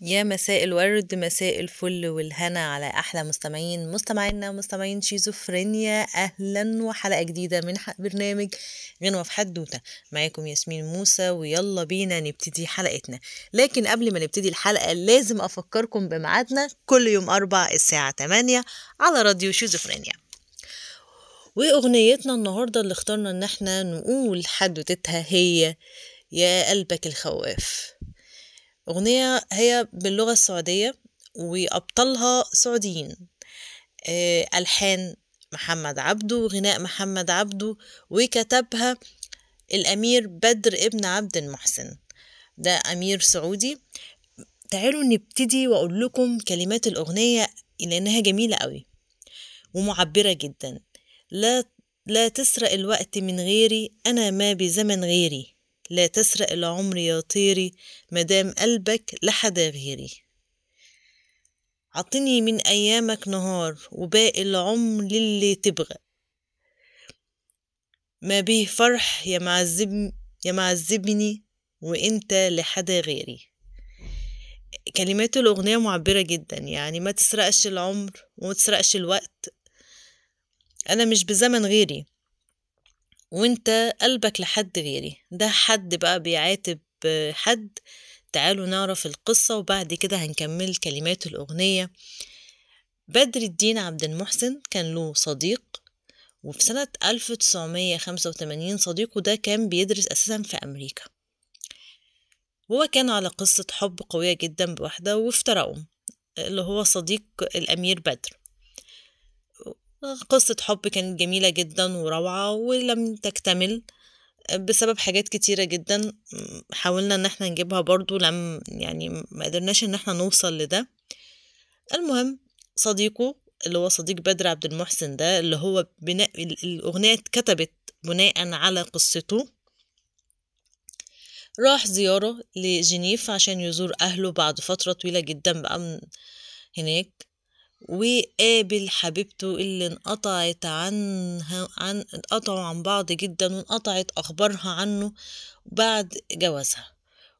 يا مساء الورد مساء الفل والهنا على أحلى مستمعين مستمعينا مستمعين شيزوفرينيا. أهلا وحلقة جديدة من برنامج غنوه في حدوتة. معاكم ياسمين موسى ويلا بينا نبتدي حلقتنا. لكن قبل ما نبتدي الحلقة لازم أفكركم بميعادنا كل يوم أربع الساعة 8 على راديو شيزوفرينيا. وأغنيتنا النهارده اللي اخترنا إن إحنا نقول حدوتتها هي يا قلبك الخواف. أغنية هي باللغة السعودية وأبطالها سعوديين. آه، ألحان محمد عبده وغناء محمد عبده وكتبها الأمير بدر ابن عبد المحسن. ده أمير سعودي. تعالوا نبتدي وأقول لكم كلمات الأغنية لأنها جميلة قوي ومعبرة جدا. لا لا تسرق الوقت من غيري أنا ما بزمن غيري. لا تسرق العمر يا طيري مدام قلبك لحدا غيري. عطني من أيامك نهار وباقي العمر للي تبغى. ما به فرح يا معذب يا معذبني وإنت لحدا غيري. كلمات الأغنية معبرة جدا يعني ما تسرقش العمر وما تسرقش الوقت. أنا مش بزمن غيري. وانت قلبك لحد غيري. ده حد بقى بيعاتب حد تعالوا نعرف القصة وبعد كده هنكمل كلمات الأغنية. بدر الدين عبد المحسن كان له صديق وفي سنة 1985 صديقه ده كان بيدرس أساسا في أمريكا. هو كان على قصة حب قوية جدا بواحدة وافترقوا اللي هو صديق الأمير بدر. قصة حب كانت جميلة جدا وروعة ولم تكتمل بسبب حاجات كتيرة جدا حاولنا إن إحنا نجيبها برضو لم يعني ما قدرناش إن إحنا نوصل لده. المهم صديقه اللي هو صديق بدر عبد المحسن ده اللي هو بناء الأغنية اتكتبت بناء على قصته راح زيارة لجنيف عشان يزور أهله بعد فترة طويلة جدا بقى من هناك. وقابل حبيبته اللي انقطعت عنها عن انقطعوا عن بعض جدا وانقطعت أخبارها عنه بعد جوازها.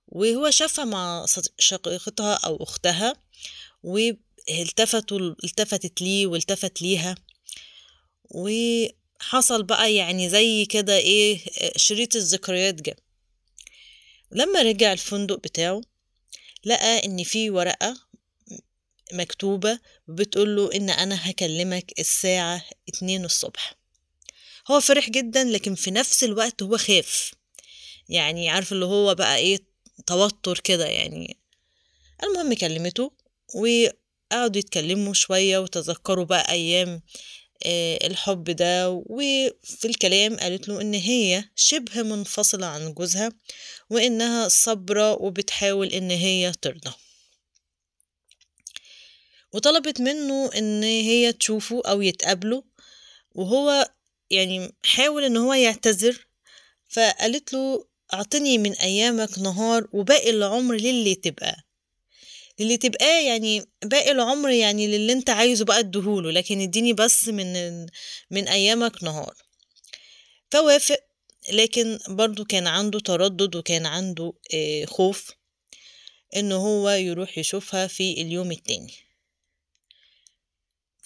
وهو شافها مع شقيقتها أو أختها والتفتوا التفتت ليه والتفت ليها. وحصل بقى يعني زي كده إيه شريط الذكريات جه. لما رجع الفندق بتاعه لقى إن في ورقة مكتوبة بتقول له إن أنا هكلمك الساعة اتنين الصبح. هو فرح جدا لكن في نفس الوقت هو خاف. يعني عارف اللي هو بقى إيه توتر كده يعني. المهم كلمته وقعدوا يتكلموا شوية وتذكروا بقى أيام آه، الحب ده. وفي الكلام قالت له إن هي شبه منفصلة عن جوزها وإنها صابرة وبتحاول إن هي ترضى. وطلبت منه إن هي تشوفه أو يتقابلوا وهو يعني حاول إن هو يعتذر فقالت له أعطني من أيامك نهار وباقي العمر للي تبقى. للي تبقى يعني باقي العمر يعني للي أنت عايزه بقى اديهوله لكن اديني بس من من أيامك نهار. فوافق لكن برضو كان عنده تردد وكان عنده آه، خوف إن هو يروح يشوفها في اليوم التاني.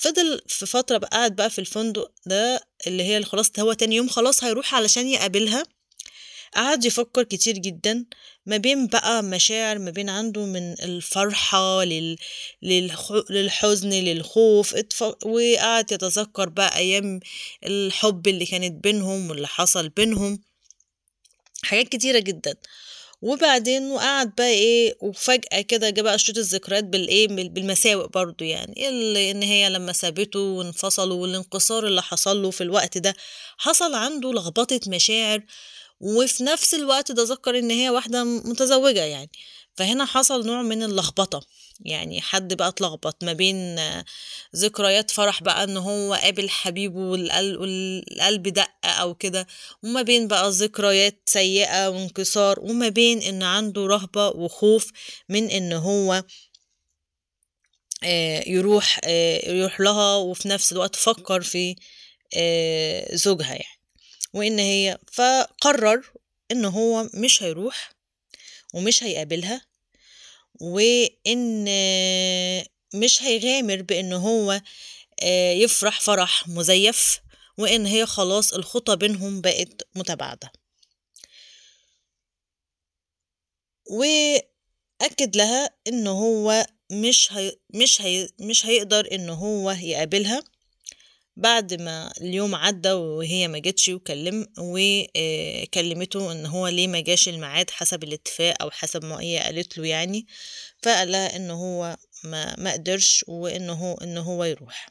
فضل في فترة بقى قاعد بقى في الفندق ده اللي هي خلاص هو تاني يوم خلاص هيروح علشان يقابلها قعد يفكر كتير جدا ما بين بقى مشاعر ما بين عنده من الفرحة. للحزن للخوف. وقعد يتذكر بقى أيام الحب اللي كانت بينهم واللي حصل بينهم حاجات كتيرة جدا وبعدين وقعد بقى إيه وفجأة كده جه بقى شريط الذكريات بالايه بال- بالمساوئ برضو يعني اللي إن هي لما سابته وانفصلوا والانكسار اللي حصل له في الوقت ده حصل عنده لخبطة مشاعر وفي نفس الوقت تذكر إن هي واحدة متزوجة يعني فهنا حصل نوع من اللخبطة. يعني حد بقى اتلخبط ما بين ذكريات فرح بقى إن هو قابل حبيبه والقلب, والقلب دق أو كده وما بين بقى ذكريات سيئة وانكسار وما بين إن عنده رهبة وخوف من إن هو آه، يروح آه، يروح لها وفي نفس الوقت فكر في آه، زوجها يعني. وإن هي فقرر إن هو مش هيروح ومش هيقابلها وإن مش هيغامر بإن هو آه، يفرح فرح مزيف وإن هي خلاص الخطى بينهم بقت متباعدة. وأكد لها إن هو مش هي مش هي مش هيقدر إن هو يقابلها. بعد ما اليوم عدى وهي ما جتش وكلم وكلمته إن هو ليه ما جاش الميعاد حسب الاتفاق أو حسب ما هي قالت له يعني فقال لها إن هو ما ما قدرش وإن هو إن هو يروح.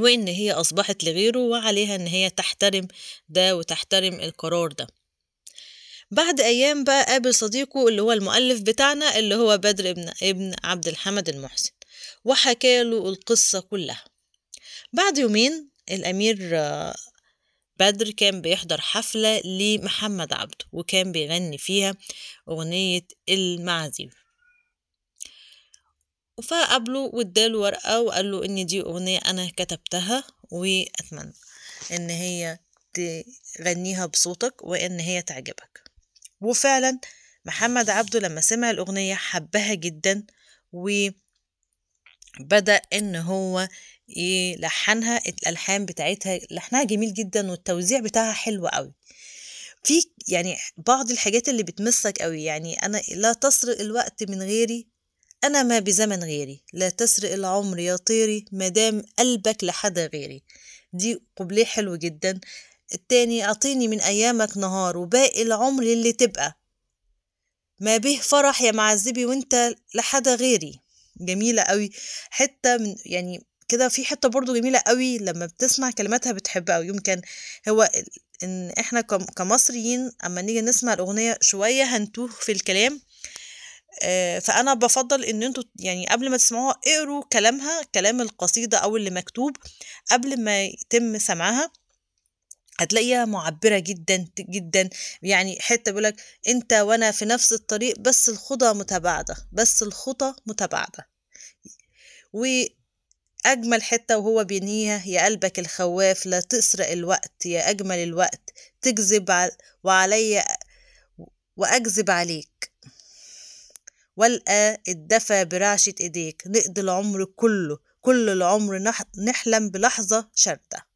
وإن هي أصبحت لغيره وعليها إن هي تحترم ده وتحترم القرار ده. بعد أيام بقى قابل صديقه اللي هو المؤلف بتاعنا اللي هو بدر ابن ابن عبد الحمد المحسن وحكى له القصة كلها. بعد يومين الأمير بدر كان بيحضر حفلة لمحمد عبده وكان بيغني فيها أغنية المعازيم. فقابله واداله ورقة وقال له إن دي أغنية أنا كتبتها وأتمنى إن هي تغنيها بصوتك وإن هي تعجبك. وفعلا محمد عبده لما سمع الأغنية حبها جدا وبدأ إن هو يلحنها الألحان بتاعتها لحنها جميل جدا والتوزيع بتاعها حلو قوي في يعني بعض الحاجات اللي بتمسك قوي يعني أنا لا تسرق الوقت من غيري أنا ما بزمن غيري لا تسرق العمر يا طيري مدام قلبك لحدا غيري. دي قبليه حلو جدا. التاني أعطيني من أيامك نهار وباقي العمر اللي تبقى. ما به فرح يا معذبي وأنت لحدا غيري. جميلة قوي حتة من يعني كده في حتة برضو جميلة قوي لما بتسمع كلماتها بتحبها يمكن هو إن إحنا كمصريين أما نيجي نسمع الأغنية شوية هنتوه في الكلام فأنا بفضل إن أنتوا يعني قبل ما تسمعوها اقروا كلامها كلام القصيدة أو اللي مكتوب. قبل ما يتم سمعها هتلاقيها معبرة جدا جدا. يعني حتة بيقولك أنت وأنا في نفس الطريق بس الخطى متباعدة بس الخطى متباعدة. وأجمل حتة وهو بينهيها يا قلبك الخواف لا تسرق الوقت يا أجمل الوقت تكذب وعلي وأكذب عليك. والقى الدفى برعشة إيديك نقضي العمر كله كل العمر نحلم بلحظة شردة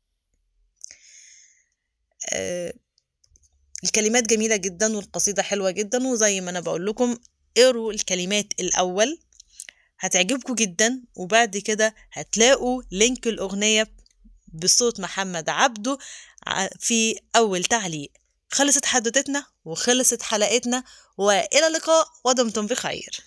الكلمات جميلة جدا والقصيدة حلوة جدا وزي ما أنا بقول لكم اقروا الكلمات الأول. هتعجبكم جدا. وبعد كده هتلاقوا لينك الأغنية بصوت محمد عبده في أول تعليق. خلصت حدوتتنا وخلصت حلقتنا وإلى اللقاء ودمتم بخير.